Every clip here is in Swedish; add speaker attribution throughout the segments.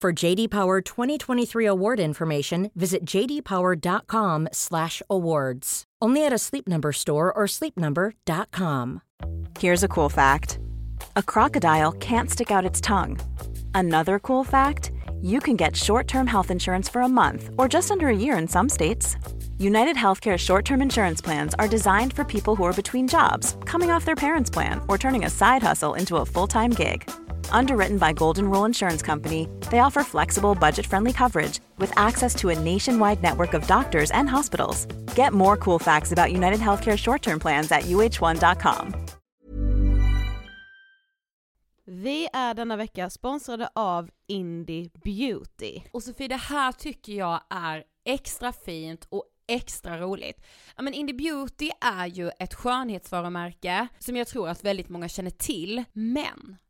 Speaker 1: For JD Power 2023 award information, visit jdpower.com/awards. Only at a Sleep Number store or sleepnumber.com.
Speaker 2: Here's a cool fact a crocodile can't stick out its tongue. Another cool fact you can get short term health insurance for a month or just under a year in some states. United Healthcare short term insurance plans are designed for people who are between jobs, coming off their parents' plan, or turning a side hustle into a full time gig. Underwritten by Golden Rule Insurance Company, they offer flexible, budget friendly coverage with access to a nationwide network of doctors and hospitals. Get more cool facts about United Healthcare short term plans at uh1.com.
Speaker 3: Vi är denna vecka sponsrade av Indie Beauty.
Speaker 4: Och Sofie, det här tycker jag är extra fint och extra roligt. Ja men Indie Beauty är ju ett skönhetsvarumärke som jag tror att väldigt många känner till, men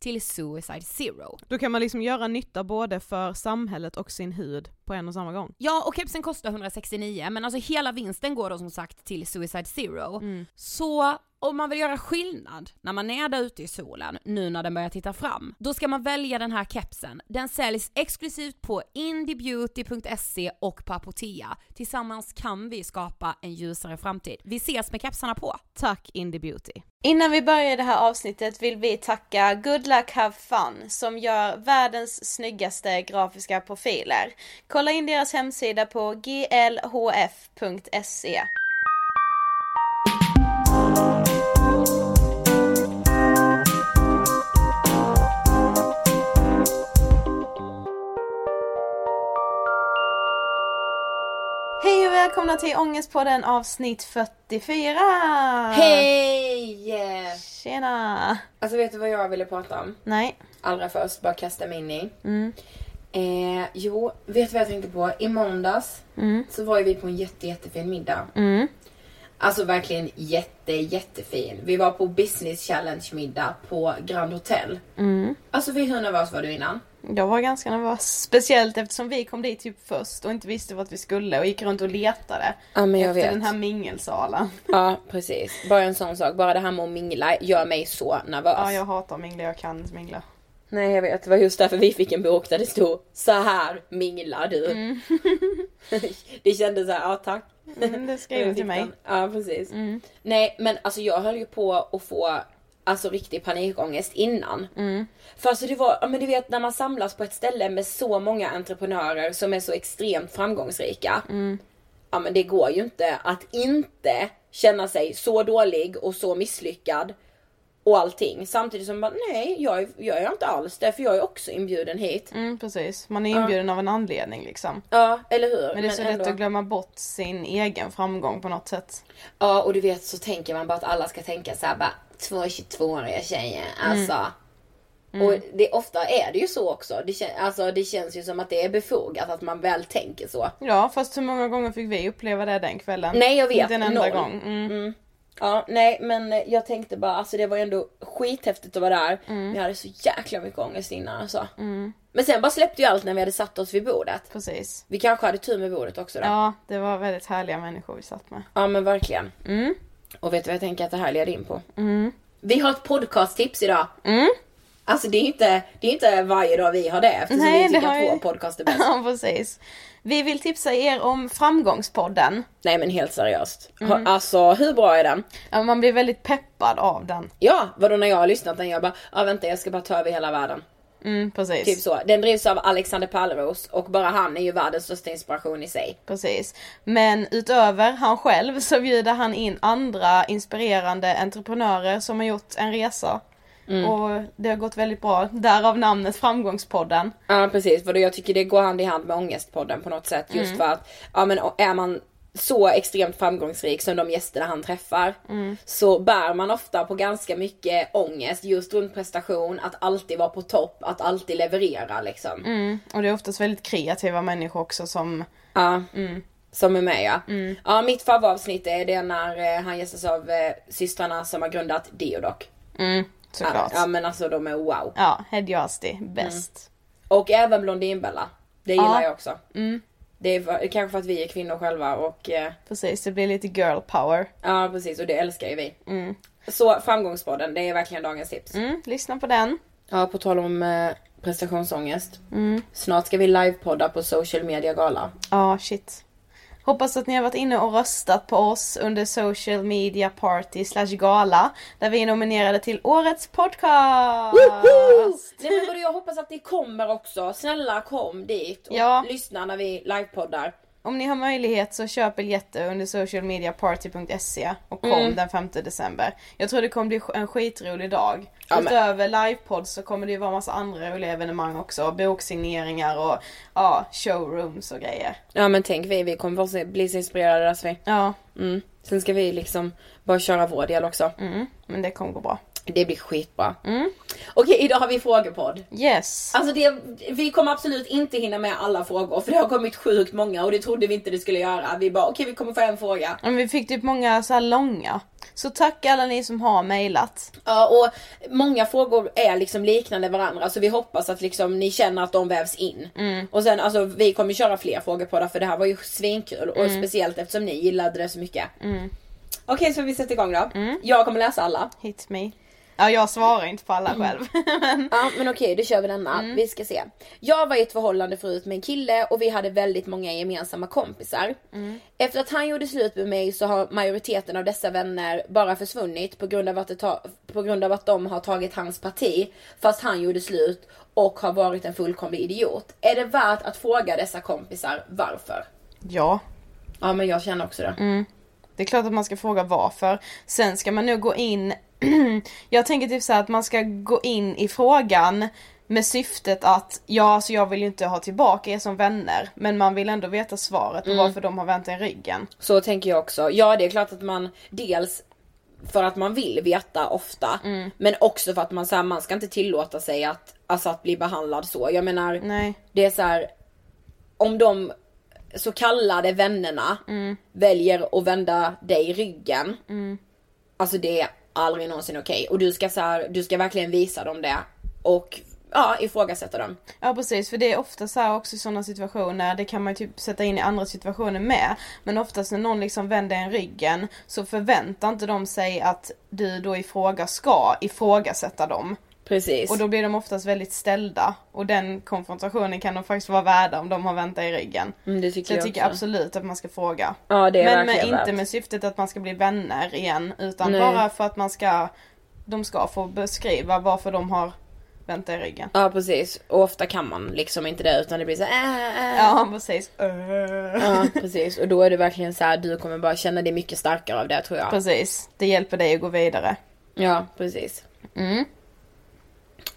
Speaker 4: till Suicide Zero.
Speaker 3: Då kan man liksom göra nytta både för samhället och sin hud på en och samma gång.
Speaker 4: Ja, och kepsen kostar 169 men alltså hela vinsten går då som sagt till Suicide Zero.
Speaker 3: Mm.
Speaker 4: Så om man vill göra skillnad när man är där ute i solen, nu när den börjar titta fram, då ska man välja den här kepsen. Den säljs exklusivt på indiebeauty.se och på Apotea. Tillsammans kan vi skapa en ljusare framtid. Vi ses med kepsarna på!
Speaker 3: Tack Indiebeauty.
Speaker 5: Innan vi börjar det här avsnittet vill vi tacka Good Luck Have Fun som gör världens snyggaste grafiska profiler. Kolla in deras hemsida på glhf.se. välkomna till Ångestpodden avsnitt 44!
Speaker 4: Hej!
Speaker 5: Tjena!
Speaker 4: Alltså vet du vad jag ville prata om?
Speaker 5: Nej.
Speaker 4: Allra först, bara kasta mig in i.
Speaker 5: Mm.
Speaker 4: Eh, jo, vet du vad jag tänkte på? I måndags
Speaker 5: Mm.
Speaker 4: så var ju vi på en jätte, jättefin middag.
Speaker 5: Mm.
Speaker 4: Alltså verkligen jätte, jättefin. Vi var på business challenge middag på Grand Hotel.
Speaker 5: Mm.
Speaker 4: Alltså hur nervös var du innan?
Speaker 5: Jag var ganska nervös. Speciellt eftersom vi kom dit typ först och inte visste vart vi skulle och gick runt och letade.
Speaker 4: Ja
Speaker 5: efter
Speaker 4: vet.
Speaker 5: den här mingelsalen.
Speaker 4: Ja precis. Bara en sån sak. Bara det här med att mingla gör mig så nervös.
Speaker 5: Ja, jag hatar att mingla. Jag kan inte mingla.
Speaker 4: Nej jag vet. Det var just därför vi fick en bok där det stod så här minglar du. det kändes så här, ja tack.
Speaker 5: Mm, det skrev
Speaker 4: Jag
Speaker 5: till mig.
Speaker 4: Ja precis.
Speaker 5: Mm.
Speaker 4: Nej men alltså jag höll ju på att få alltså riktig panikångest innan.
Speaker 3: Mm.
Speaker 4: För alltså det var, ja men du vet när man samlas på ett ställe med så många entreprenörer som är så extremt framgångsrika.
Speaker 3: Mm.
Speaker 4: Ja men det går ju inte att inte känna sig så dålig och så misslyckad. Och allting. Samtidigt som man, nej jag, är- jag är inte alls det för jag är också inbjuden hit.
Speaker 3: Mm, precis. Man är inbjuden av en anledning liksom.
Speaker 4: Ja, eller hur?
Speaker 3: Men det är så
Speaker 4: ändå-
Speaker 3: lätt att glömma bort sin egen framgång på något sätt.
Speaker 4: Ja och du vet så tänker man bara att alla ska tänka så här bara två 22-åriga tjejer. Alltså. Och det, ofta är det ju så också. Det, kän, alltså, det känns ju som att det är befogat att man väl tänker så.
Speaker 3: Ja, fast hur många gånger fick vi uppleva det den kvällen?
Speaker 4: Nej jag vet,
Speaker 3: Inte en enda
Speaker 4: noll.
Speaker 3: gång. Mm.
Speaker 4: Mm. Ja nej men jag tänkte bara alltså det var ändå skithäftigt att vara där.
Speaker 3: Mm.
Speaker 4: Men jag hade så jäkla mycket ångest innan alltså. Men sen bara släppte ju allt när vi hade satt oss vid bordet.
Speaker 3: Precis.
Speaker 4: Vi kanske hade tur med bordet också då. Ja,
Speaker 3: Ja, det var väldigt härliga människor vi satt med.
Speaker 4: men verkligen.
Speaker 3: Mm.
Speaker 4: Och vet du vad jag tänker att det här leder in på? Vi har ett podcasttips idag. Alltså det är inte, det är inte varje dag vi har det eftersom
Speaker 3: Nej,
Speaker 4: vi tycker
Speaker 3: har
Speaker 4: att vår podcast är bäst.
Speaker 3: Ja, precis. Vi vill tipsa er om Framgångspodden.
Speaker 4: Nej men helt seriöst.
Speaker 3: Mm.
Speaker 4: Alltså hur bra är den?
Speaker 3: Ja, man blir väldigt peppad av den.
Speaker 4: Ja, vadå när jag har lyssnat den jag bara, ja vänta jag ska bara ta över hela världen.
Speaker 3: Mm, precis.
Speaker 4: Typ så. Den drivs av Alexander Pärleros och bara han är ju världens största inspiration i sig.
Speaker 3: Precis. Men utöver han själv så bjuder han in andra inspirerande entreprenörer som har gjort en resa. Och det har gått väldigt bra. Därav namnet Framgångspodden.
Speaker 4: Ja precis, för jag tycker det går hand i hand med ångestpodden på något sätt. Just för att, ja men är man så extremt framgångsrik som de gästerna han träffar så bär man ofta på ganska mycket ångest just runt prestation, att alltid vara på topp, att alltid leverera liksom.
Speaker 3: Mm. Och det är oftast väldigt kreativa människor också som
Speaker 4: Ja. Som är med ja. Ja mitt favoritavsnitt är det när eh, han gästas av eh, systrarna som har grundat Deodoc.
Speaker 3: Mm, såklart.
Speaker 4: ja men alltså de är wow.
Speaker 3: Ja, Heddy och Asti, bäst.
Speaker 4: Och även Blondinbella. Det gillar
Speaker 3: Ja.
Speaker 4: jag också. Det är för, kanske för att vi är kvinnor själva och eh,
Speaker 3: Precis, det blir lite girl power.
Speaker 4: ja precis och det älskar ju vi. Så framgångspodden, det är verkligen dagens tips.
Speaker 3: Mm, lyssna på den.
Speaker 4: Ja på tal om eh, prestationsångest. Snart ska vi livepodda på social media gala.
Speaker 3: Ja, shit. Hoppas att ni har varit inne och röstat på oss under social media party slash gala. Där vi är nominerade till årets podcast!
Speaker 4: Nej men vadå, jag hoppas att ni kommer också. Snälla kom dit och
Speaker 3: Ja.
Speaker 4: lyssna när vi livepoddar.
Speaker 3: Om ni har möjlighet så köp biljetter under socialmediaparty.se och kom
Speaker 4: Mm.
Speaker 3: den 5 december. Jag tror det kommer bli en skitrolig dag.
Speaker 4: Ja,
Speaker 3: Utöver livepodd så kommer det ju vara massa andra roliga evenemang också. Boksigneringar och ja, showrooms och grejer.
Speaker 4: Ja men tänk vi, vi kommer bli så inspirerade vi.
Speaker 3: Ja,
Speaker 4: Mm. Sen ska vi liksom bara köra vår del också.
Speaker 3: mm, men det kommer gå bra.
Speaker 4: Det blir skitbra.
Speaker 3: Mm.
Speaker 4: Okej, idag har vi frågepodd.
Speaker 3: Yes!
Speaker 4: Alltså det, vi kommer absolut inte hinna med alla frågor för det har kommit sjukt många och det trodde vi inte det skulle göra. Vi bara okej vi kommer få en fråga.
Speaker 3: Men vi fick typ många så långa. Så tack alla ni som har mejlat.
Speaker 4: Ja och många frågor är liksom liknande varandra så vi hoppas att liksom ni känner att de vävs in. Och sen alltså vi kommer köra fler det för det här var ju svinkul och speciellt eftersom ni gillade det så mycket. Okej så vi sätter igång då. Jag kommer läsa alla.
Speaker 3: Hit me. Ja, jag svarar inte på alla själv. men,
Speaker 4: Ja men okej, då kör vi denna. Vi ska se. Jag var i ett förhållande förut med en kille och vi hade väldigt många gemensamma kompisar. Efter att han gjorde slut med mig så har majoriteten av dessa vänner bara försvunnit på grund av att, ta- på grund av att de har tagit hans parti fast han gjorde slut och har varit en fullkomlig idiot. Är det värt att fråga dessa kompisar varför?
Speaker 3: ja,
Speaker 4: Ja men jag känner också det.
Speaker 3: Det är klart att man ska fråga varför. Sen ska man nu gå in Jag tänker typ så att man ska gå in i frågan med syftet att ja, alltså jag vill ju inte ha tillbaka er som vänner men man vill ändå veta svaret på varför de har vänt en ryggen.
Speaker 4: Så tänker jag också. Ja det är klart att man dels för att man vill veta ofta men också för att man, så här, man ska inte tillåta sig att, alltså, att bli behandlad så. Jag menar
Speaker 3: Nej.
Speaker 4: det är så här. om de så kallade vännerna väljer att vända dig ryggen. Alltså det är aldrig någonsin okej och du ska så här, du ska verkligen visa dem det och ja ifrågasätta dem.
Speaker 3: Ja precis, för det är ofta så här också i sådana situationer, det kan man ju typ sätta in i andra situationer med. Men oftast när någon liksom vänder en ryggen så förväntar inte de sig att du då i fråga ska ifrågasätta dem.
Speaker 4: Precis.
Speaker 3: Och då blir de oftast väldigt ställda. Och den konfrontationen kan de faktiskt vara värda om de har vänt dig i ryggen.
Speaker 4: Mm, det
Speaker 3: Så
Speaker 4: tycker
Speaker 3: jag
Speaker 4: jag,
Speaker 3: tycker
Speaker 4: också.
Speaker 3: absolut att man ska fråga.
Speaker 4: Ja det är
Speaker 3: Men med, inte med syftet att man ska bli vänner igen. Utan
Speaker 4: Nej.
Speaker 3: bara för att man ska de ska få beskriva varför de har vänt i ryggen.
Speaker 4: Ja precis, och ofta kan man liksom inte det utan det blir så här, äh, äh.
Speaker 3: Ja precis.
Speaker 4: Ja precis, och då är det verkligen så här, du kommer bara känna dig mycket starkare av det tror jag.
Speaker 3: Precis, det hjälper dig att gå vidare.
Speaker 4: Ja, precis.
Speaker 3: Mm.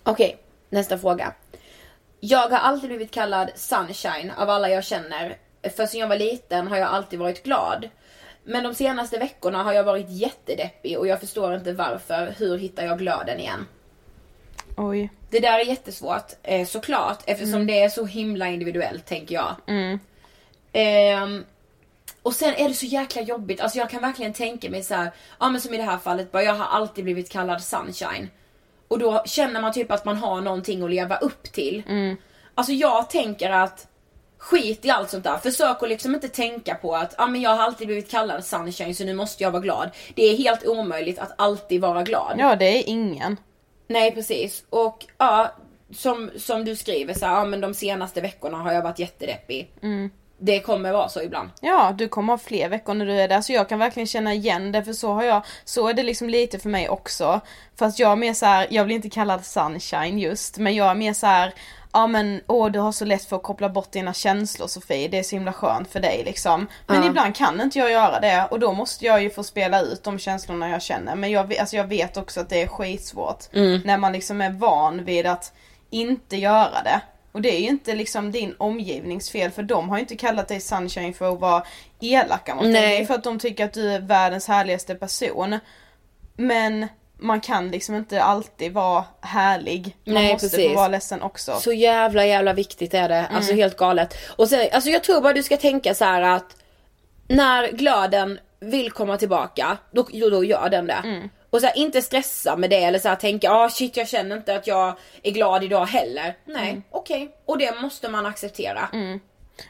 Speaker 4: Okej, nästa fråga. Jag har alltid blivit kallad sunshine av alla jag känner. För sen jag var liten har jag alltid varit glad. Men de senaste veckorna har jag varit jättedeppig och jag förstår inte varför. Hur hittar jag glöden igen?
Speaker 3: Oj.
Speaker 4: Det där är jättesvårt eh, såklart eftersom det är så himla individuellt tänker jag.
Speaker 3: Mm.
Speaker 4: Ehm, och sen är det så jäkla jobbigt, alltså jag kan verkligen tänka mig så här, ja men som i det här fallet, bara jag har alltid blivit kallad sunshine. Och då känner man typ att man har någonting att leva upp till. Alltså jag tänker att skit i allt sånt där. Försök att liksom inte tänka på att ah, men jag har alltid blivit kallad sunshine så nu måste jag vara glad. Det är helt omöjligt att alltid vara glad.
Speaker 3: Ja det är ingen.
Speaker 4: Nej precis. Och ja, som, som du skriver så här, ja men de senaste veckorna har jag varit jättedeppig. Det kommer vara så ibland.
Speaker 3: Ja, du kommer ha fler veckor när du är där, så jag kan verkligen känna igen det för så har jag, så är det liksom lite för mig också. Fast jag är mer så här, jag blir inte kallad sunshine just, men jag är mer så här, ja men åh du har så lätt för att koppla bort dina känslor Sofie, det är så himla skönt för dig liksom. Men
Speaker 4: Ja.
Speaker 3: ibland kan inte jag göra det och då måste jag ju få spela ut de känslorna jag känner. Men jag, vet- alltså jag vet också att det är skitsvårt när man liksom är van vid att inte göra det. Och det är ju inte liksom din omgivningsfel för de har ju inte kallat dig sunshine för att vara elaka mot dig.
Speaker 4: Nej.
Speaker 3: Är för att de tycker att du är världens härligaste person. Men man kan liksom inte alltid vara härlig. Man
Speaker 4: Nej,
Speaker 3: måste
Speaker 4: precis.
Speaker 3: få vara ledsen också.
Speaker 4: Så jävla jävla viktigt är det. Alltså helt galet. Och sen, alltså jag tror bara du ska tänka så här att när glöden vill komma tillbaka, då, då, då gör den det. Och så här, inte stressa med det eller så här, tänka ah shit jag känner inte att jag är glad idag heller. Nej, okej. Och det måste man acceptera.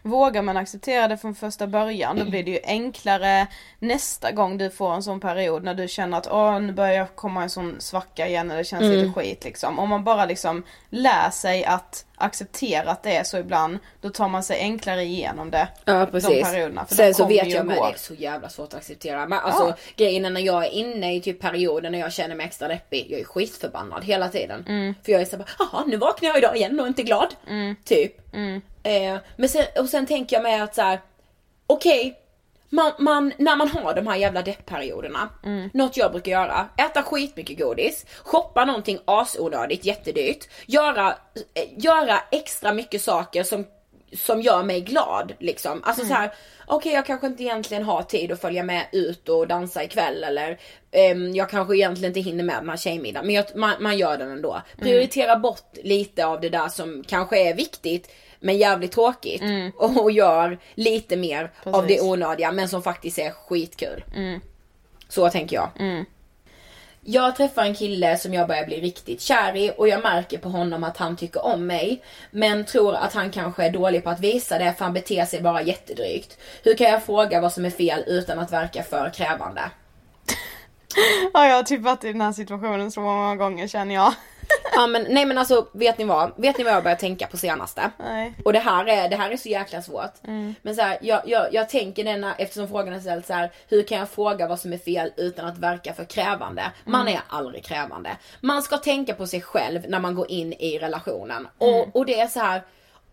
Speaker 3: Vågar man acceptera det från första början då blir det ju enklare nästa gång du får en sån period när du känner att åh nu börjar jag komma en sån svacka igen eller det känns
Speaker 4: Mm.
Speaker 3: lite skit liksom. Om man bara liksom lär sig att acceptera att det är så ibland då tar man sig enklare igenom det.
Speaker 4: Ja precis.
Speaker 3: De perioderna. För
Speaker 4: Sen så vet jag
Speaker 3: går.
Speaker 4: det är så jävla svårt att acceptera. Men alltså
Speaker 3: Ja.
Speaker 4: grejen är när jag är inne i typ perioden när jag känner mig extra deppig, jag är skitförbannad hela tiden.
Speaker 3: Mm.
Speaker 4: För jag är såhär, jaha nu vaknar jag idag igen och inte glad. Typ.
Speaker 3: Mm.
Speaker 4: Eh, men sen, och sen tänker jag med att så här, okej, man, man, när man har de här jävla deppperioderna,
Speaker 3: Mm.
Speaker 4: något jag brukar göra, äta skitmycket godis, shoppa någonting asonödigt, jättedyrt, göra, eh, göra extra mycket saker som, som gör mig glad liksom. Alltså så här, okej jag kanske inte egentligen har tid att följa med ut och dansa ikväll eller ehm, jag kanske egentligen inte hinner med den här tjejmiddagen men jag, man, man gör den ändå. Prioritera bort lite av det där som kanske är viktigt men jävligt tråkigt och, och gör lite mer av det
Speaker 3: Precis.
Speaker 4: onödiga men som faktiskt är skitkul. Så tänker jag. Jag träffar en kille som jag börjar bli riktigt kär i och jag märker på honom att han tycker om mig. Men tror att han kanske är dålig på att visa det för han beter sig bara jättedrygt. Hur kan jag fråga vad som är fel utan att verka för krävande?
Speaker 3: Ja jag har typ varit i den här situationen så många gånger känner jag.
Speaker 4: Ja men nej men alltså vet ni vad? Vet ni vad jag börjar tänka på senaste?
Speaker 3: Nej.
Speaker 4: Och det här är, det här är så jäkla svårt. Men så här, jag, jag, jag tänker denna, eftersom frågan är ställd så här, hur kan jag fråga vad som är fel utan att verka för krävande? Man är aldrig krävande. Man ska tänka på sig själv när man går in i relationen. Och, och det är så här.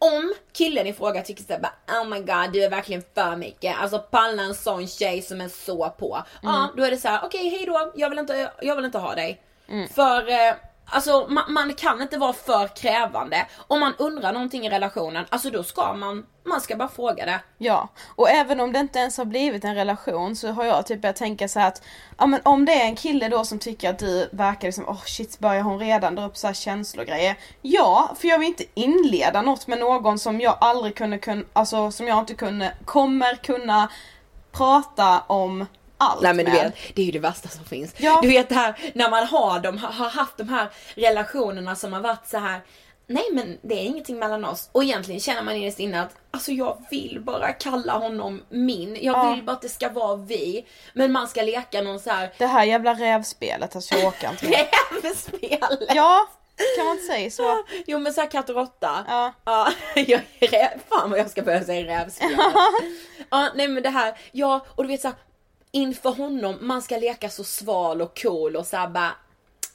Speaker 4: Om killen i fråga tycker såhär bara oh my god du är verkligen för mycket, alltså palla en sån tjej som är så på. Ja då är det så här: okej hej då, jag vill inte, jag vill inte ha dig. För eh, Alltså man, man kan inte vara för krävande. Om man undrar någonting i relationen, alltså då ska man, man ska bara fråga det.
Speaker 3: Ja, och även om det inte ens har blivit en relation så har jag typ börjat tänka så här att ja men om det är en kille då som tycker att du verkar liksom åh shit börjar hon redan dra upp så här känslogrejer. Ja, för jag vill inte inleda något med någon som jag aldrig kunde kunna, alltså som jag inte kunde, kommer kunna prata om allt
Speaker 4: Nej men du
Speaker 3: med.
Speaker 4: vet, det är ju det värsta som finns.
Speaker 3: Ja.
Speaker 4: Du vet det här när man har, de, har haft de här relationerna som har varit så här. Nej men det är ingenting mellan oss. Och egentligen känner man innerst inne att alltså jag vill bara kalla honom min. Jag
Speaker 3: Ja.
Speaker 4: vill bara att det ska vara vi. Men man ska leka någon så här
Speaker 3: Det här jävla rävspelet, alltså jag orkar inte med.
Speaker 4: rävspel.
Speaker 3: Ja, kan man inte säga så?
Speaker 4: Jo men såhär katt och råtta.
Speaker 3: Ja.
Speaker 4: Ja, jag är räv. Fan vad jag ska börja säga rävspel. ja, nej men det här, ja och du vet såhär inför honom, man ska leka så sval och cool och såhär bara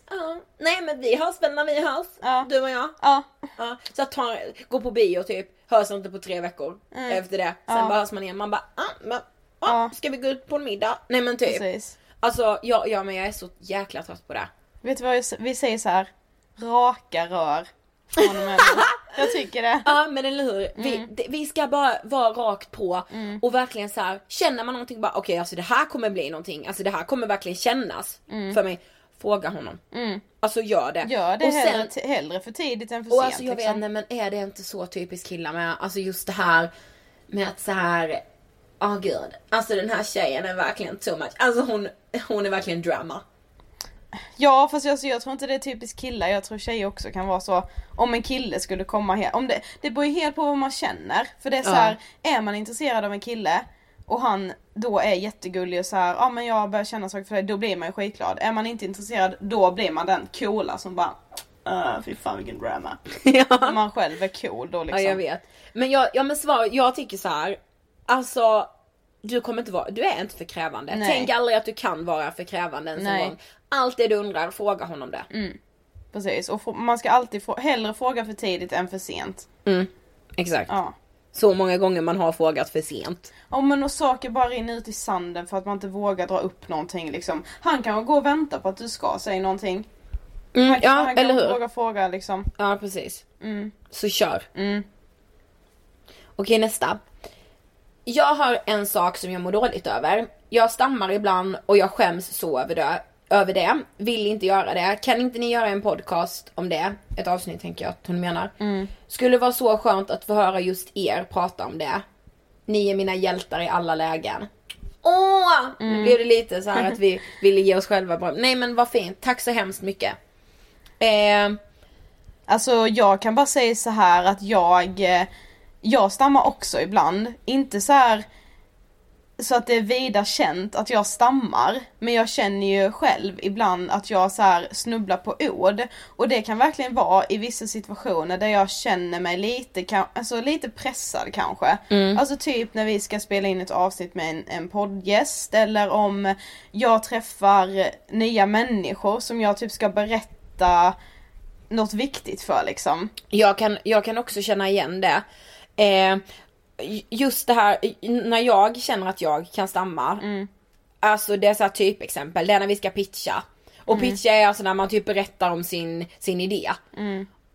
Speaker 4: Ja, nej men vi hörs väl när vi hörs.
Speaker 3: Ja.
Speaker 4: Du och jag.
Speaker 3: Ja,
Speaker 4: Ja, så att ta, gå på bio typ, hörs inte på tre veckor efter det. Sen
Speaker 3: Ja.
Speaker 4: bara hörs man igen, man bara ah, men, ah, ska vi gå ut på en middag? Nej men typ.
Speaker 3: precis.
Speaker 4: Alltså ja, ja men jag är så jäkla trött på det.
Speaker 3: Vet du vad vi säger så här. Raka rör. Från och med. Jag tycker det.
Speaker 4: Ja men eller hur, vi,
Speaker 3: Mm.
Speaker 4: det, vi ska bara vara rakt på och verkligen så här känner man någonting bara okej alltså det här kommer bli någonting, alltså det här kommer verkligen kännas för mig. Fråga honom. Alltså gör det.
Speaker 3: Mm. Gör det
Speaker 4: och
Speaker 3: hellre, t- hellre för tidigt än för
Speaker 4: Och
Speaker 3: sent.
Speaker 4: alltså jag
Speaker 3: liksom.
Speaker 4: vet, nej men är det inte så typiskt killar med, alltså just det här med att så här. Ja gud, alltså den här tjejen är verkligen too much. Alltså hon, hon är verkligen drama.
Speaker 3: Ja fast alltså, jag tror inte det är typiskt killar, jag tror tjejer också kan vara så Om en kille skulle komma här, om det, det beror ju helt på vad man känner För det är så här, är man intresserad av en kille och han då är jättegullig och så här, ja men jag börjar känna saker för dig, då blir man ju skitglad. Är man inte intresserad, då blir man den coola som bara Uh, fy fan vilken drama.
Speaker 4: ja.
Speaker 3: Man själv är cool då liksom.
Speaker 4: ja jag vet. Men jag, ja men svar, jag tycker så här. Alltså du kommer inte vara, du är inte för krävande.
Speaker 3: Nej.
Speaker 4: Tänk aldrig att du kan vara för krävande ens en
Speaker 3: Nej.
Speaker 4: gång. Allt det du undrar, fråga honom det.
Speaker 3: Precis, och man ska alltid få, hellre fråga för tidigt än för sent.
Speaker 4: Mm. Exakt.
Speaker 3: Ja.
Speaker 4: Så många gånger man har frågat för sent.
Speaker 3: Ja men och saker bara rinner ut i sanden för att man inte vågar dra upp någonting liksom. Han kan gå och vänta på att du ska säga någonting.
Speaker 4: Mm,
Speaker 3: Han,
Speaker 4: ja
Speaker 3: han kan
Speaker 4: eller hur.
Speaker 3: våga fråga liksom.
Speaker 4: Ja precis.
Speaker 3: Mm.
Speaker 4: Så kör.
Speaker 3: Mm.
Speaker 4: Okej nästa. Jag har en sak som jag mår dåligt över. Jag stammar ibland och jag skäms så över det. Över det. Vill inte göra det. Kan inte ni göra en podcast om det? Ett avsnitt tänker jag att hon menar. Skulle vara så skönt att få höra just er prata om det. Ni är mina hjältar i alla lägen. Åh! Nu blev det lite så här att vi ville ge oss själva bra. Nej men vad fint. Tack så hemskt mycket. Eh,
Speaker 3: Alltså jag kan bara säga så här att jag, eh, jag stammar också ibland. Inte så här så att det är vida känt att jag stammar. Men jag känner ju själv ibland att jag så här snubblar på ord. Och det kan verkligen vara i vissa situationer där jag känner mig lite, alltså lite pressad kanske. Alltså typ när vi ska spela in ett avsnitt med en, en poddgäst eller om jag träffar nya människor som jag typ ska berätta något viktigt för liksom.
Speaker 4: Jag kan, jag kan också känna igen det. Eh, just det här, när jag känner att jag kan stamma. Alltså det är så här typexempel, det är när vi ska pitcha. Och pitcha är alltså när man typ berättar om sin, sin idé.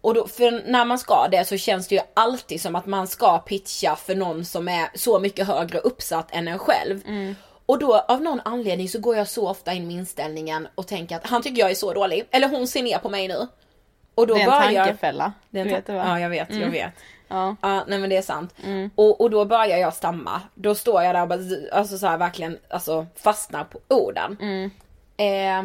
Speaker 4: Och då, för när man ska det så känns det ju alltid som att man ska pitcha för någon som är så mycket högre uppsatt än en själv. Och då av någon anledning så går jag så ofta in med inställningen och tänker att han tycker jag är så dålig. Eller hon ser ner på mig nu. Och då
Speaker 3: Det är en
Speaker 4: börjar...
Speaker 3: tankefälla.
Speaker 4: Det är en ta-
Speaker 3: vet det va?
Speaker 4: Ja jag vet, jag vet.
Speaker 3: Ja.
Speaker 4: Ja nej men det är sant. Och, och då börjar jag stamma. Då står jag där och bara, alltså så här verkligen alltså fastnar på orden. Eh,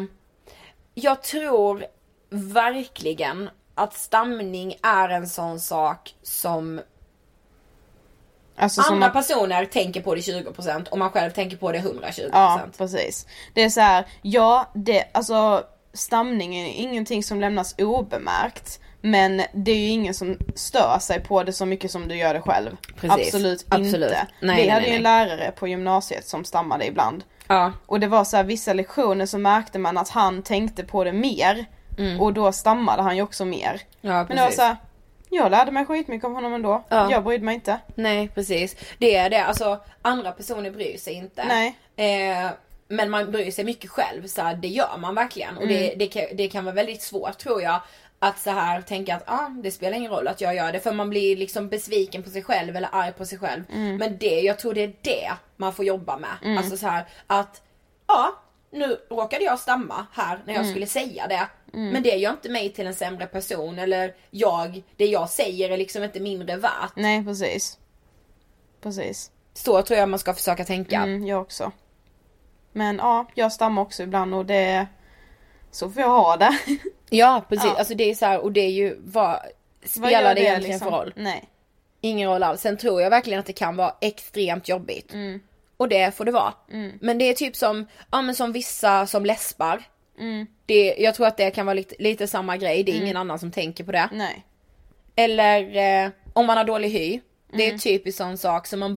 Speaker 4: jag tror verkligen att stamning är en sån sak som
Speaker 3: Alltså
Speaker 4: andra
Speaker 3: att,
Speaker 4: personer tänker på det 20% och man själv tänker på det 120%.
Speaker 3: ja precis. Det är så här, ja det, alltså stamning är ingenting som lämnas obemärkt. Men det är ju ingen som stör sig på det så mycket som du gör det själv.
Speaker 4: Precis.
Speaker 3: Absolut,
Speaker 4: Absolut.
Speaker 3: inte.
Speaker 4: Nej,
Speaker 3: Vi hade
Speaker 4: nej,
Speaker 3: ju en lärare på gymnasiet som stammade ibland.
Speaker 4: Ja.
Speaker 3: Och det var så här, vissa lektioner så märkte man att han tänkte på det mer. Och då stammade han ju också mer.
Speaker 4: Ja
Speaker 3: Men det var så här, jag lärde mig skitmycket om honom ändå.
Speaker 4: Ja.
Speaker 3: Jag brydde mig inte.
Speaker 4: Nej precis. Det är det, alltså andra personer bryr sig inte.
Speaker 3: Nej.
Speaker 4: Eh, men man bryr sig mycket själv, så här, det gör man verkligen. Och det, det, kan, det kan vara väldigt svårt tror jag. Att så här tänka att ah, det spelar ingen roll att jag gör det för man blir liksom besviken på sig själv eller arg på sig själv. Men det, jag tror det är det man får jobba med. Alltså så här att ja, nu råkade jag stamma här när jag skulle säga det. Men det gör inte mig till en sämre person eller jag, det jag säger är liksom inte mindre värt.
Speaker 3: Nej precis. Precis.
Speaker 4: Så tror jag man ska försöka tänka.
Speaker 3: Mm, jag också. Men ja, jag stammar också ibland och det... Så får jag ha det.
Speaker 4: Ja precis,
Speaker 3: Ja.
Speaker 4: alltså det är så här, och det är ju vad
Speaker 3: Vad
Speaker 4: spelar
Speaker 3: gör
Speaker 4: det egentligen
Speaker 3: liksom?
Speaker 4: för roll?
Speaker 3: Nej.
Speaker 4: Ingen roll alls. Sen tror jag verkligen att det kan vara extremt jobbigt. Och det får det vara. Men det är typ som, ja men som vissa som läspar. Det, jag tror att det kan vara lite, lite samma grej, det är ingen annan som tänker på det.
Speaker 3: Nej.
Speaker 4: Eller eh, om man har dålig hy. Det är en typisk sån sak som man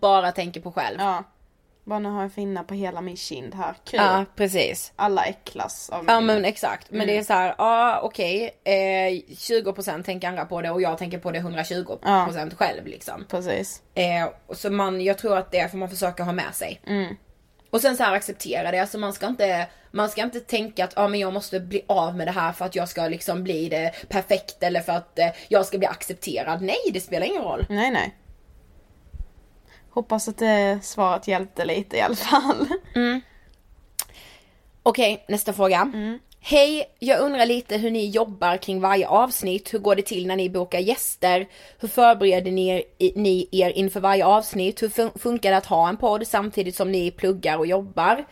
Speaker 4: Bara tänker på själv.
Speaker 3: Ja. Bara nu har jag finna på hela min kind här. Kul.
Speaker 4: Ja, precis.
Speaker 3: Alla äcklas av
Speaker 4: Ja
Speaker 3: min-
Speaker 4: men exakt, men det
Speaker 3: Mm.
Speaker 4: är så här, ja okej, eh, 20% tänker andra på det och jag tänker på det 120% själv liksom.
Speaker 3: Precis.
Speaker 4: Eh, så man, jag tror att det får man försöka ha med sig.
Speaker 3: Mm.
Speaker 4: Och sen så här acceptera det, alltså man ska inte, man ska inte tänka att ah, men jag måste bli av med det här för att jag ska liksom bli det perfekt eller för att eh, jag ska bli accepterad. Nej, det spelar ingen roll.
Speaker 3: Nej, nej. Hoppas att det svaret hjälpte lite i alla fall.
Speaker 4: Okej, nästa fråga. Hej, jag undrar lite hur ni jobbar kring varje avsnitt. Hur går det till när ni bokar gäster? Hur förbereder ni er, ni er inför varje avsnitt? Hur fun- funkar det att ha en podd samtidigt som ni pluggar och jobbar?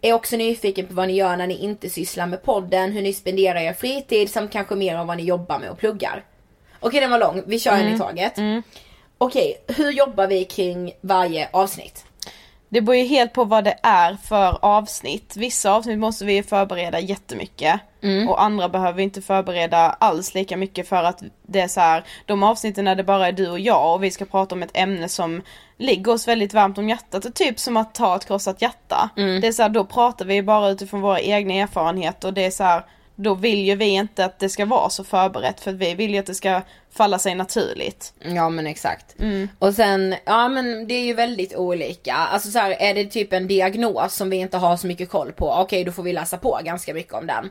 Speaker 4: Är också nyfiken på vad ni gör när ni inte sysslar med podden, hur ni spenderar er fritid samt kanske mer om vad ni jobbar med och pluggar. Okej, den var lång. Vi kör en i taget. Okej, hur jobbar vi kring varje avsnitt?
Speaker 3: Det beror ju helt på vad det är för avsnitt. Vissa avsnitt måste vi förbereda jättemycket. Och andra behöver vi inte förbereda alls lika mycket för att det är så här, de avsnitten när det bara är du och jag och vi ska prata om ett ämne som ligger oss väldigt varmt om hjärtat. Typ som att ta ett krossat hjärta. Det är så här, då pratar vi bara utifrån våra egna erfarenheter och det är så här, då vill ju vi inte att det ska vara så förberett för vi vill ju att det ska falla sig naturligt.
Speaker 4: Ja men exakt. Och sen, ja men det är ju väldigt olika. Alltså så här, är det typ en diagnos som vi inte har så mycket koll på, okej då får vi läsa på ganska mycket om den.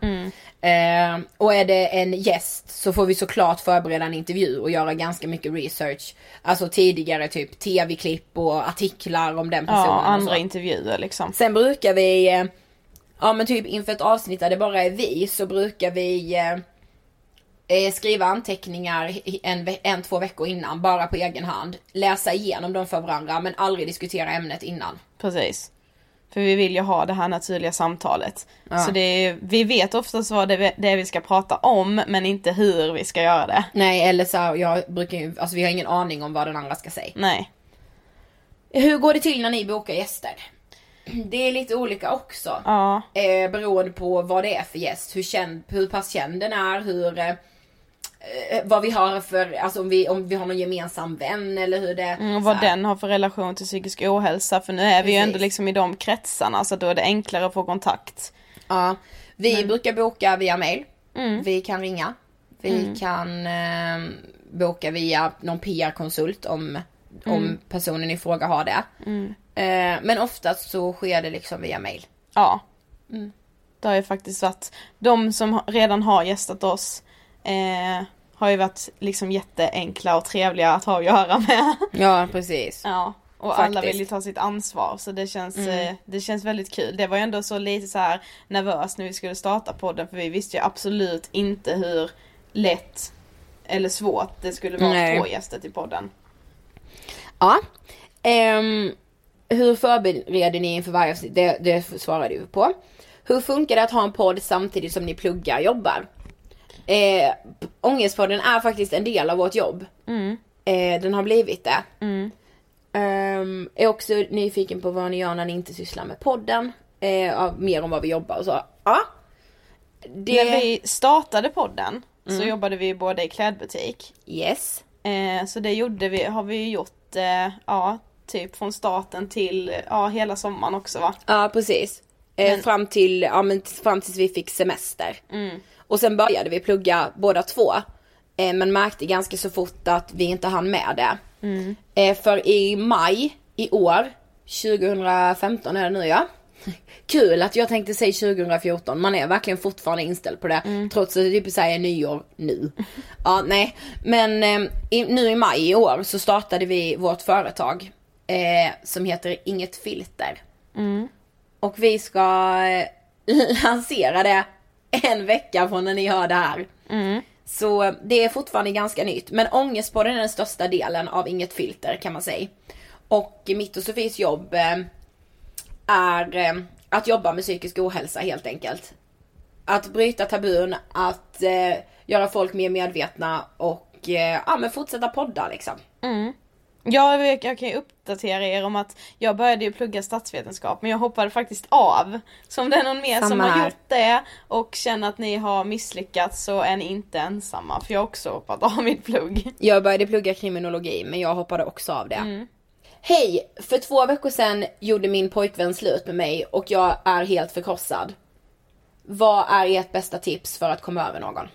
Speaker 4: Eh, och är det en gäst så får vi såklart förbereda en intervju och göra ganska mycket research. Alltså tidigare typ tv-klipp och artiklar om den personen.
Speaker 3: Ja, andra intervjuer liksom.
Speaker 4: Sen brukar vi, eh, ja men typ inför ett avsnitt där det bara är vi så brukar vi eh, eh, skriva anteckningar en, en, två veckor innan bara på egen hand. Läsa igenom dem för varandra men aldrig diskutera ämnet innan.
Speaker 3: Precis. För vi vill ju ha det här naturliga samtalet. Så det är, vi vet oftast vad det, det vi ska prata om men inte hur vi ska göra det.
Speaker 4: Nej eller så jag brukar ju, alltså vi har ingen aning om vad den andra ska säga.
Speaker 3: Nej.
Speaker 4: Hur går det till när ni bokar gäster? Det är lite olika också.
Speaker 3: Ja.
Speaker 4: Eh, beroende på vad det är för gäst, hur, känd, hur pass känd den är, hur eh, eh, vad vi har för, alltså om vi, om vi har någon gemensam vän eller hur det
Speaker 3: Mm, och vad den har för relation till psykisk ohälsa för nu är vi ju ändå
Speaker 4: Precis.
Speaker 3: liksom i de kretsarna så då är det enklare att få kontakt.
Speaker 4: Ja, vi brukar boka via mail.
Speaker 3: Mm.
Speaker 4: Vi kan ringa. Vi kan eh, boka via någon PR-konsult om, om
Speaker 3: Mm.
Speaker 4: personen i fråga har det. Eh, men oftast så sker det liksom via mail.
Speaker 3: Ja. Det har ju faktiskt varit, de som redan har gästat oss eh, har ju varit liksom jätteenkla och trevliga att ha att göra med.
Speaker 4: Ja, precis.
Speaker 3: Ja. Och alla
Speaker 4: Faktiskt.
Speaker 3: vill ju ta sitt ansvar så det känns, eh, det känns väldigt kul. Det var ju ändå så lite så här nervöst när vi skulle starta podden för vi visste ju absolut inte hur lätt eller svårt det skulle vara
Speaker 4: Nej.
Speaker 3: att få gäster till podden.
Speaker 4: Ja. Ehm, hur förbereder ni inför varje avsnitt? Det, det svarade du på. Hur funkar det att ha en podd samtidigt som ni pluggar jobbar? Eh, Ångestpodden är faktiskt en del av vårt jobb. Eh, den har blivit det. Ehm, är också nyfiken på vad ni gör när ni inte sysslar med podden. Eh, mer om vad vi jobbar och så. Ja. Det...
Speaker 3: När vi startade podden så jobbade vi båda i klädbutik.
Speaker 4: Yes.
Speaker 3: Eh, så det gjorde vi, har vi gjort, ja, typ från starten till, ja, hela sommaren också va?
Speaker 4: Ja precis. Eh, fram till, ja men fram tills vi fick semester. Och sen började vi plugga båda två. Eh, men märkte ganska så fort att vi inte hann med det. Eh, för i maj i år, 2015 är det nu ja. Kul att jag tänkte säga 2014, man är verkligen fortfarande inställd på det. Trots att det typ säger nyår nu. Ja nej, men eh, i, nu i maj i år så startade vi vårt företag. Eh, som heter Inget Filter. Och vi ska eh, lansera det en vecka från när ni hör det här. Så eh, det är fortfarande ganska nytt. Men Ångestpodden är den största delen av Inget Filter kan man säga. Och mitt och Sofies jobb eh, är eh, att jobba med psykisk ohälsa helt enkelt. Att bryta tabun, att eh, göra folk mer medvetna och eh, ja, men fortsätta podda liksom.
Speaker 3: Ja, jag, jag kan ju uppdatera er om att jag började ju plugga statsvetenskap men jag hoppade faktiskt av. Så om det är någon mer som
Speaker 4: Samma
Speaker 3: har
Speaker 4: här.
Speaker 3: gjort det och känner att ni har misslyckats så är ni inte ensamma för jag har också hoppat av mitt plugg.
Speaker 4: Jag började plugga kriminologi men jag hoppade också av det. Hej! För två veckor sedan gjorde min pojkvän slut med mig och jag är helt förkrossad. Vad är ert bästa tips för att komma över någon?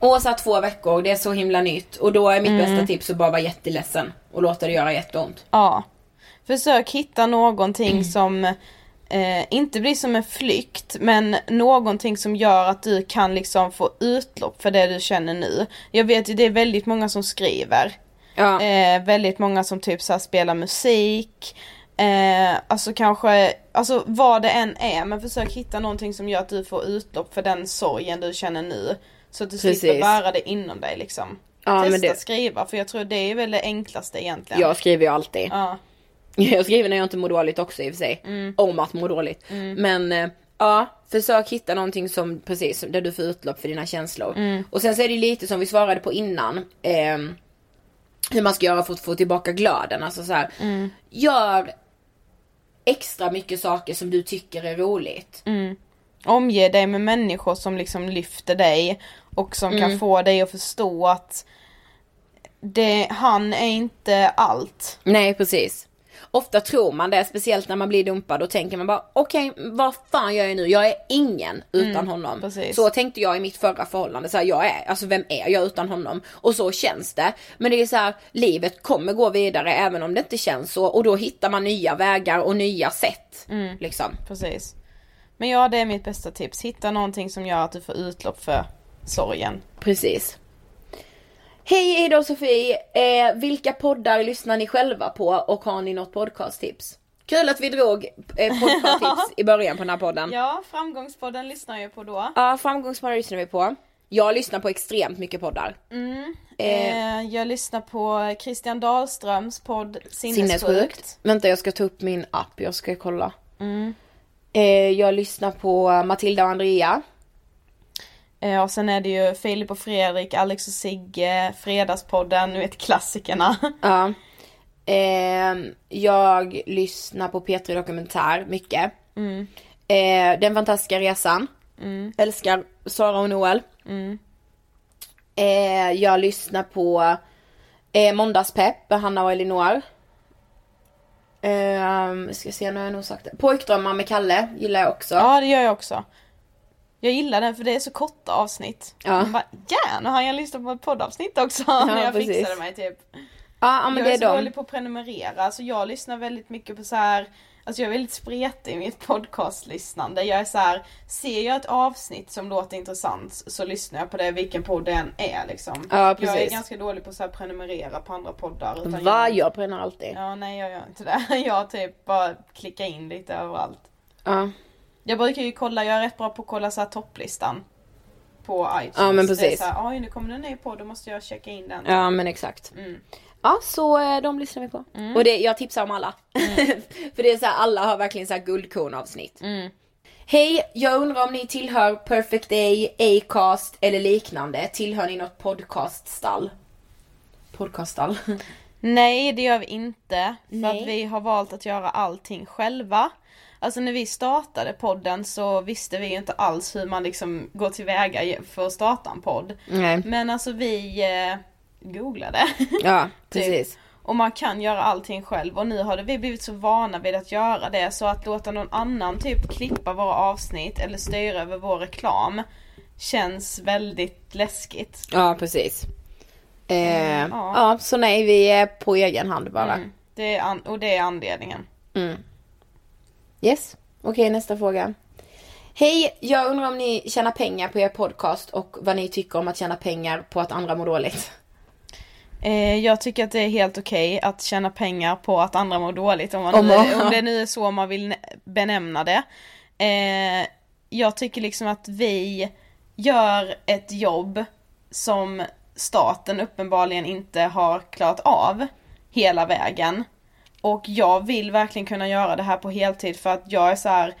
Speaker 4: Åsa två veckor, det är så himla nytt och då är mitt bästa tips att bara vara jätteledsen och låta det göra jätteont.
Speaker 3: Ja. Försök hitta någonting som eh, inte blir som en flykt men någonting som gör att du kan liksom få utlopp för det du känner nu. Jag vet ju det är väldigt många som skriver.
Speaker 4: Ja.
Speaker 3: Eh, väldigt många som typ så här spelar musik. Eh, alltså kanske, alltså vad det än är men försök hitta någonting som gör att du får utlopp för den sorgen du känner nu. Så att du slipper
Speaker 4: Precis.
Speaker 3: bära det inom dig liksom.
Speaker 4: Ja,
Speaker 3: Testa
Speaker 4: det-
Speaker 3: skriva för jag tror det är väl det enklaste egentligen.
Speaker 4: Jag skriver ju alltid.
Speaker 3: Ja.
Speaker 4: Jag skriver när jag inte mår dåligt också i och för sig. Om att må dåligt. Men eh, ja, försök hitta någonting som precis, där du får utlopp för dina känslor. Och sen så är det lite som vi svarade på innan. ehm, hur man ska göra för att få tillbaka glöden. Alltså så här, gör extra mycket saker som du tycker är roligt.
Speaker 3: Omge dig med människor som liksom lyfter dig och som kan få dig att förstå att det, han är inte allt.
Speaker 4: Nej precis. Ofta tror man det, speciellt när man blir dumpad, och tänker man bara okej, vad fan gör jag nu? Jag är ingen utan honom.
Speaker 3: precis.
Speaker 4: Så tänkte jag i mitt förra förhållande, så här, jag är, alltså vem är jag utan honom? Och så känns det. Men det är så här, livet kommer gå vidare även om det inte känns så, och då hittar man nya vägar och nya sätt. Liksom.
Speaker 3: Precis. Men ja, det är mitt bästa tips. Hitta någonting som gör att du får utlopp för sorgen.
Speaker 4: Precis. Hej Ida och Sofie! Eh, vilka poddar lyssnar ni själva på och har ni något podcasttips? Kul att vi drog eh, podcasttips i början på den här podden.
Speaker 3: Ja, Framgångspodden lyssnar jag på då.
Speaker 4: Ja, framgångspoddar lyssnar vi på. Jag lyssnar på extremt mycket poddar.
Speaker 3: Eh, jag lyssnar på Christian Dahlströms podd Sinnessjukt.
Speaker 4: Sinnessjukt. Vänta, jag ska ta upp min app, jag ska kolla. Eh, jag lyssnar på Matilda och Andrea.
Speaker 3: Eh, och sen är det ju Filip och Fredrik, Alex och Sigge, Fredagspodden, nu vet klassikerna.
Speaker 4: Ja. Ehm, jag lyssnar på P3 Dokumentär mycket. Eh, Den fantastiska resan. Älskar Sara och Noel. Eh, jag lyssnar på eh, Måndagspepp Hanna och Elinor. Eh, ska se, nu har jag nog sagt det. Pojkdrömmar med Kalle gillar jag också.
Speaker 3: Ja, det gör jag också. Jag gillar den för det är så korta avsnitt.
Speaker 4: Ja.
Speaker 3: Man bara, ja, nu har jag lyssnat på ett poddavsnitt också när jag
Speaker 4: precis.
Speaker 3: fixade mig typ.
Speaker 4: Ja, ja men
Speaker 3: jag
Speaker 4: det
Speaker 3: är
Speaker 4: är
Speaker 3: så
Speaker 4: de.
Speaker 3: dålig på att prenumerera, alltså jag lyssnar väldigt mycket på så här. Alltså jag är väldigt spretig i mitt podcastlyssnande. Jag är så här, ser jag ett avsnitt som låter intressant så lyssnar jag på det vilken podd det än är liksom.
Speaker 4: Ja,
Speaker 3: Jag är
Speaker 4: precis.
Speaker 3: ganska dålig på att prenumerera på andra poddar. Utan
Speaker 4: Va?
Speaker 3: jag,
Speaker 4: Jag brinner alltid.
Speaker 3: Ja, nej jag gör inte det. Jag typ bara klickar in lite överallt.
Speaker 4: Ja.
Speaker 3: Jag brukar ju kolla, jag är rätt bra på att kolla så topplistan. På iTunes.
Speaker 4: Ja, men
Speaker 3: Det är
Speaker 4: precis.
Speaker 3: så här, Oj nu kommer den ny på, då måste jag checka in den.
Speaker 4: Ja men exakt.
Speaker 3: Mm.
Speaker 4: Ja så eh, de lyssnar vi på. Och det, jag tipsar om alla. För det är så här, alla har verkligen så här guldkorn avsnitt. Hej, jag undrar om ni tillhör Perfect Day, Acast eller liknande. Tillhör ni något podcaststall? Podcaststall?
Speaker 3: Nej det gör vi inte, för
Speaker 4: Nej.
Speaker 3: att vi har valt att göra allting själva. Alltså när vi startade podden så visste vi inte alls hur man liksom går tillväga för att starta en podd.
Speaker 4: Nej.
Speaker 3: Men alltså vi eh, googlade.
Speaker 4: Ja,
Speaker 3: Typ.
Speaker 4: precis.
Speaker 3: Och man kan göra allting själv och nu har vi blivit så vana vid att göra det så att låta någon annan typ klippa våra avsnitt eller styra över vår reklam känns väldigt läskigt.
Speaker 4: Ja, precis. Eh,
Speaker 3: ja.
Speaker 4: ja. så nej, vi är på egen hand bara.
Speaker 3: Mm. Det är och det är anledningen.
Speaker 4: Mm. Yes, okej nästa fråga. Hej, jag undrar om ni tjänar pengar på er podcast och vad ni tycker om att tjäna pengar på att andra mår dåligt.
Speaker 3: Eh, jag tycker att det är helt okej att tjäna pengar på att andra mår dåligt om, man
Speaker 4: Om man-
Speaker 3: om det nu är så man vill benämna det. Eh, jag tycker liksom att vi gör ett jobb som staten uppenbarligen inte har klarat av hela vägen. Och jag vill verkligen kunna göra det här på heltid för att jag är så här.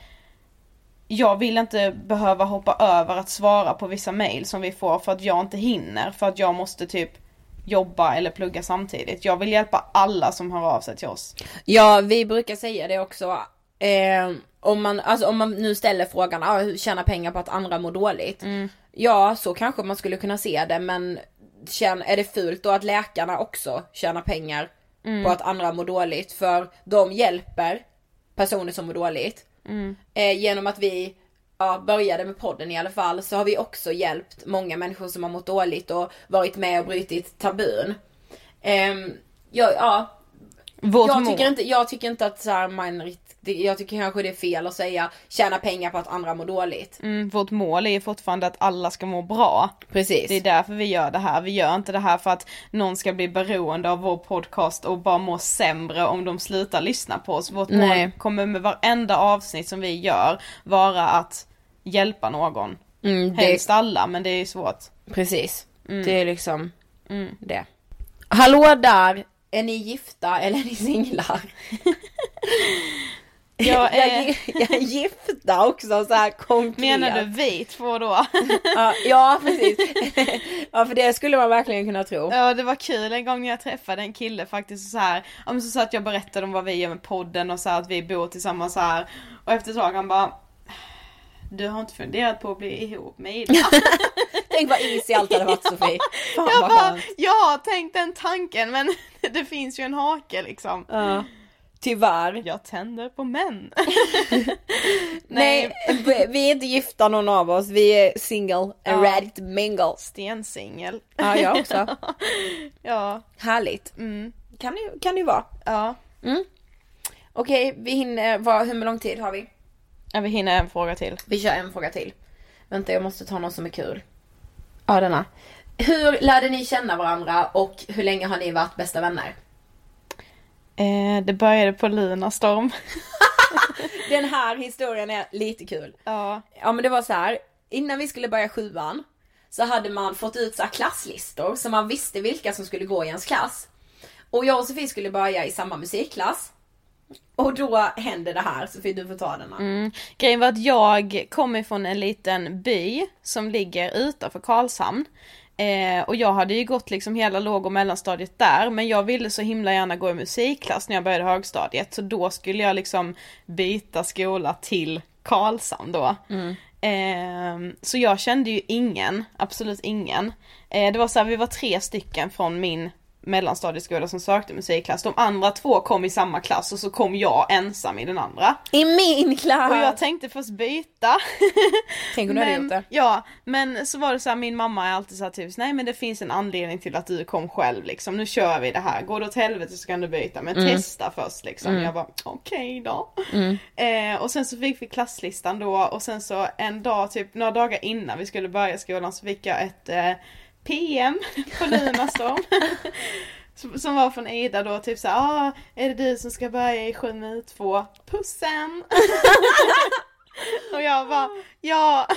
Speaker 3: Jag vill inte behöva hoppa över att svara på vissa mail som vi får för att jag inte hinner för att jag måste typ jobba eller plugga samtidigt. Jag vill hjälpa alla som hör av sig till oss.
Speaker 4: Ja, vi brukar säga det också. Eh, om, man, alltså, om man nu ställer frågan, ah, tjäna pengar på att andra mår dåligt. Ja, så kanske man skulle kunna se det, men är det fult då att läkarna också tjänar pengar på att andra mår dåligt? För de hjälper personer som mår dåligt. Eh, genom att vi ja, började med podden i alla fall så har vi också hjälpt många människor som har mått dåligt och varit med och brutit tabun. Ehm, ja, ja,
Speaker 3: Vårt
Speaker 4: jag
Speaker 3: mål-
Speaker 4: tycker, inte, jag tycker inte att så här, rikt- det- jag tycker kanske det är fel att säga tjäna pengar på att andra mår dåligt.
Speaker 3: Mm, vårt mål är ju fortfarande att alla ska må bra.
Speaker 4: Precis.
Speaker 3: Det är därför vi gör det här. Vi gör inte det här för att någon ska bli beroende av vår podcast och bara må sämre om de slutar lyssna på oss. Vårt mål
Speaker 4: Nej.
Speaker 3: kommer med varenda avsnitt som vi gör vara att hjälpa någon.
Speaker 4: Mm, det,
Speaker 3: Helst alla, men det är svårt.
Speaker 4: precis. Det är liksom
Speaker 3: Mm.
Speaker 4: det. Hallå där! Är ni gifta eller är ni singlar?
Speaker 3: Jag är-
Speaker 4: jag, är gifta också så här konkret.
Speaker 3: Menar du vi två då?
Speaker 4: Ja, ja precis. ja för det skulle man verkligen kunna tro.
Speaker 3: Ja det var kul en gång när jag träffade en kille faktiskt så här, ja men så satt jag och berättade om vad vi gör med podden och så här, att vi bor tillsammans så här. Och efter ett tag han bara Du har inte funderat på att bli ihop med Ida?
Speaker 4: Tänk vad easy allt hade varit Sofie. Fan
Speaker 3: jag bara, jag har tänkt den tanken men det finns ju en hake liksom.
Speaker 4: Ja. Tyvärr.
Speaker 3: Jag tänder på män.
Speaker 4: Nej, vi- vi är inte gifta någon av oss. Vi är single and
Speaker 3: Ja.
Speaker 4: ready to mingle.
Speaker 3: Stensingel.
Speaker 4: Ja, jag också.
Speaker 3: ja,
Speaker 4: Härligt.
Speaker 3: mm,
Speaker 4: Kan det, kan det ju vara.
Speaker 3: ja.
Speaker 4: Okej, vi hinner, vad, hur lång tid har vi?
Speaker 3: ja. Vi hinner en fråga till.
Speaker 4: Vi kör en fråga till. Vänta, jag måste ta någon som är kul. Ja, denna. Hur lärde ni känna varandra och hur länge har ni varit bästa vänner?
Speaker 3: Eh, det började på Lunarstorm.
Speaker 4: Den här historien är lite kul.
Speaker 3: ja.
Speaker 4: Ja men det var så här. innan vi skulle börja sjuan så hade man fått ut så klasslistor så man visste vilka som skulle gå i ens klass. Och jag och Sofie skulle börja i samma musikklass. Och då hände det här, Sofie du får ta denna.
Speaker 3: Mm. Grejen var att jag kom ifrån en liten by som ligger utanför Karlshamn. Eh, och jag hade ju gått liksom hela låg och mellanstadiet där men jag ville så himla gärna gå i musikklass när jag började högstadiet så då skulle jag liksom byta skola till Karlshamn då. Eh, så jag kände ju ingen, absolut ingen. Eh, det var så här, vi var tre stycken från min mellanstadieskola som sökte musikklass. De andra två kom i samma klass och så kom jag ensam i den andra.
Speaker 4: I min klass!
Speaker 3: Och jag tänkte först byta.
Speaker 4: Tänk om du hade gjort det.
Speaker 3: Ja, men så var det så här, min mamma är alltid så här typ, nej men det finns en anledning till att du kom själv liksom, nu kör vi det här, går det åt helvete så kan du byta, men
Speaker 4: Mm.
Speaker 3: testa först liksom. Jag bara, okej då. Eh, och sen så fick vi klasslistan då och sen så en dag, typ några dagar innan vi skulle börja skolan så fick jag ett eh, PM på Lunarstorm. Som- var från Ida då, typ såhär, ah, är det du som ska börja i 7 minut 2? Pussen! och jag bara, ja.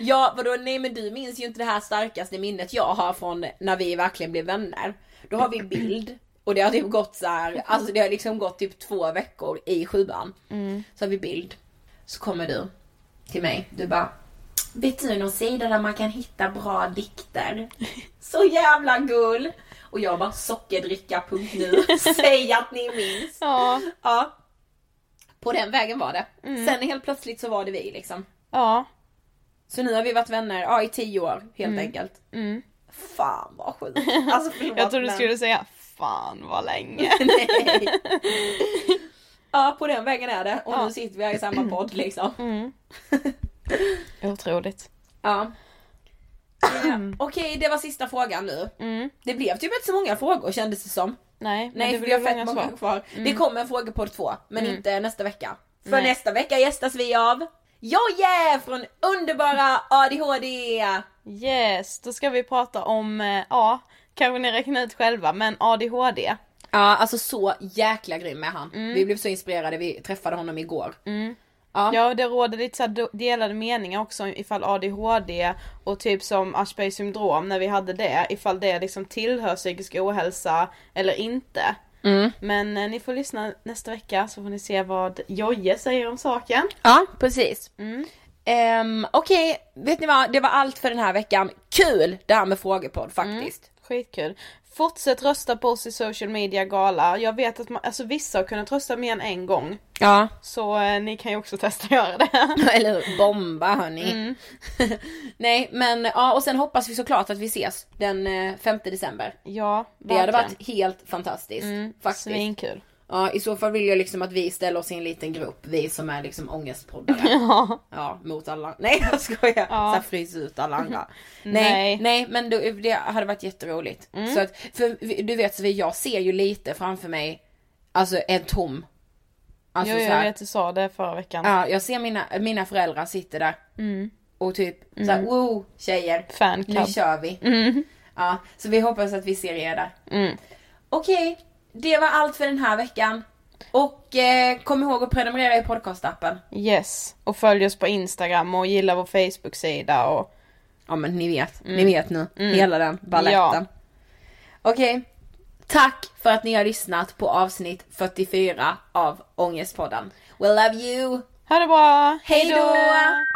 Speaker 4: Ja vadå, nej men du minns ju inte det här starkaste minnet jag har från när vi verkligen blev vänner. Då har vi bild och det har typ gått så här, alltså det har liksom gått typ två veckor i sjuan. Så har vi bild. Så kommer du till mig, du bara Vet du någon sida där man kan hitta bra dikter? Så jävla gull! Och jag bara sockerdricka.nu, säg att ni minns.
Speaker 3: Ja.
Speaker 4: Ja. På den vägen var det.
Speaker 3: Mm.
Speaker 4: Sen helt plötsligt så var det vi liksom.
Speaker 3: Ja.
Speaker 4: Så nu har vi varit vänner, ja i tio år helt enkelt.
Speaker 3: Mm.
Speaker 4: Fan vad sjukt. Alltså förlåt
Speaker 3: Jag trodde du
Speaker 4: men-
Speaker 3: skulle säga fan vad länge.
Speaker 4: Nej. Ja på den vägen är det och
Speaker 3: Ja.
Speaker 4: nu sitter vi här i samma podd liksom.
Speaker 3: Mm. Otroligt.
Speaker 4: Ja. ja. Okej det var sista frågan nu.
Speaker 3: Mm.
Speaker 4: Det blev typ inte så många frågor kändes det som.
Speaker 3: Nej, men
Speaker 4: Nej
Speaker 3: det
Speaker 4: för vi har
Speaker 3: blir
Speaker 4: fett
Speaker 3: många
Speaker 4: många
Speaker 3: svar. Mm.
Speaker 4: kvar. Det kommer en frågepodd två men inte nästa vecka. För
Speaker 3: Nej.
Speaker 4: nästa vecka gästas vi av Jojje från underbara ADHD!
Speaker 3: Yes, då ska vi prata om, eh, ja, kanske ni räknar ut själva, men ADHD.
Speaker 4: Ja alltså så jäkla grym är han.
Speaker 3: Mm.
Speaker 4: Vi blev så inspirerade, vi träffade honom igår. Ja.
Speaker 3: Ja, det råder lite så delade meningar också ifall ADHD och typ som Aspergers syndrom när vi hade det, ifall det liksom tillhör psykisk ohälsa eller inte.
Speaker 4: Mm.
Speaker 3: Men eh, ni får lyssna nästa vecka så får ni se vad Jojje säger om saken.
Speaker 4: Ja, precis.
Speaker 3: Mm.
Speaker 4: Ehm, Okej, vet ni vad? Det var allt för den här veckan. Kul det här med frågepodd faktiskt.
Speaker 3: Skitkul. Fortsätt rösta på oss i social media gala. Jag vet att man, alltså vissa har kunnat rösta mer än en gång.
Speaker 4: Ja.
Speaker 3: Så eh, ni kan ju också testa att göra det.
Speaker 4: Eller hur? Bomba hörni.
Speaker 3: Mm.
Speaker 4: Nej men ja, och sen hoppas vi såklart att vi ses den eh, 5 december.
Speaker 3: ja,
Speaker 4: Det hade
Speaker 3: verkligen.
Speaker 4: varit helt fantastiskt.
Speaker 3: mm,
Speaker 4: faktiskt.
Speaker 3: Svinkul.
Speaker 4: Ja, i så fall vill jag liksom att vi ställer oss i en liten grupp, vi som är liksom ångestpoddare.
Speaker 3: Ja.
Speaker 4: Ja, mot alla. Nej jag skojar.
Speaker 3: Ja.
Speaker 4: Så här frysa ut alla andra. nej,
Speaker 3: Nej. Mm.
Speaker 4: nej men då, det hade varit jätteroligt. Så att, för du vet Sofie, jag ser ju lite framför mig, alltså en tom. Alltså
Speaker 3: jo, jag vet du sa det förra veckan.
Speaker 4: Ja, jag ser mina, mina föräldrar sitter där.
Speaker 3: Mm.
Speaker 4: Och typ såhär, wow tjejer,
Speaker 3: Fanclub.
Speaker 4: nu kör vi. Ja, så vi hoppas att vi ser er där.
Speaker 3: Mm.
Speaker 4: Okej, det var allt för den här veckan. Och eh, kom ihåg att prenumerera i podcastappen.
Speaker 3: Yes. Och följ oss på Instagram och gilla vår Facebook-sida och
Speaker 4: Ja men ni vet, ni vet nu. Hela den baletten.
Speaker 3: Ja.
Speaker 4: Okej. Tack för att ni har lyssnat på avsnitt 44 av Ångestpodden. We love you!
Speaker 3: ha det bra!
Speaker 4: Hej då!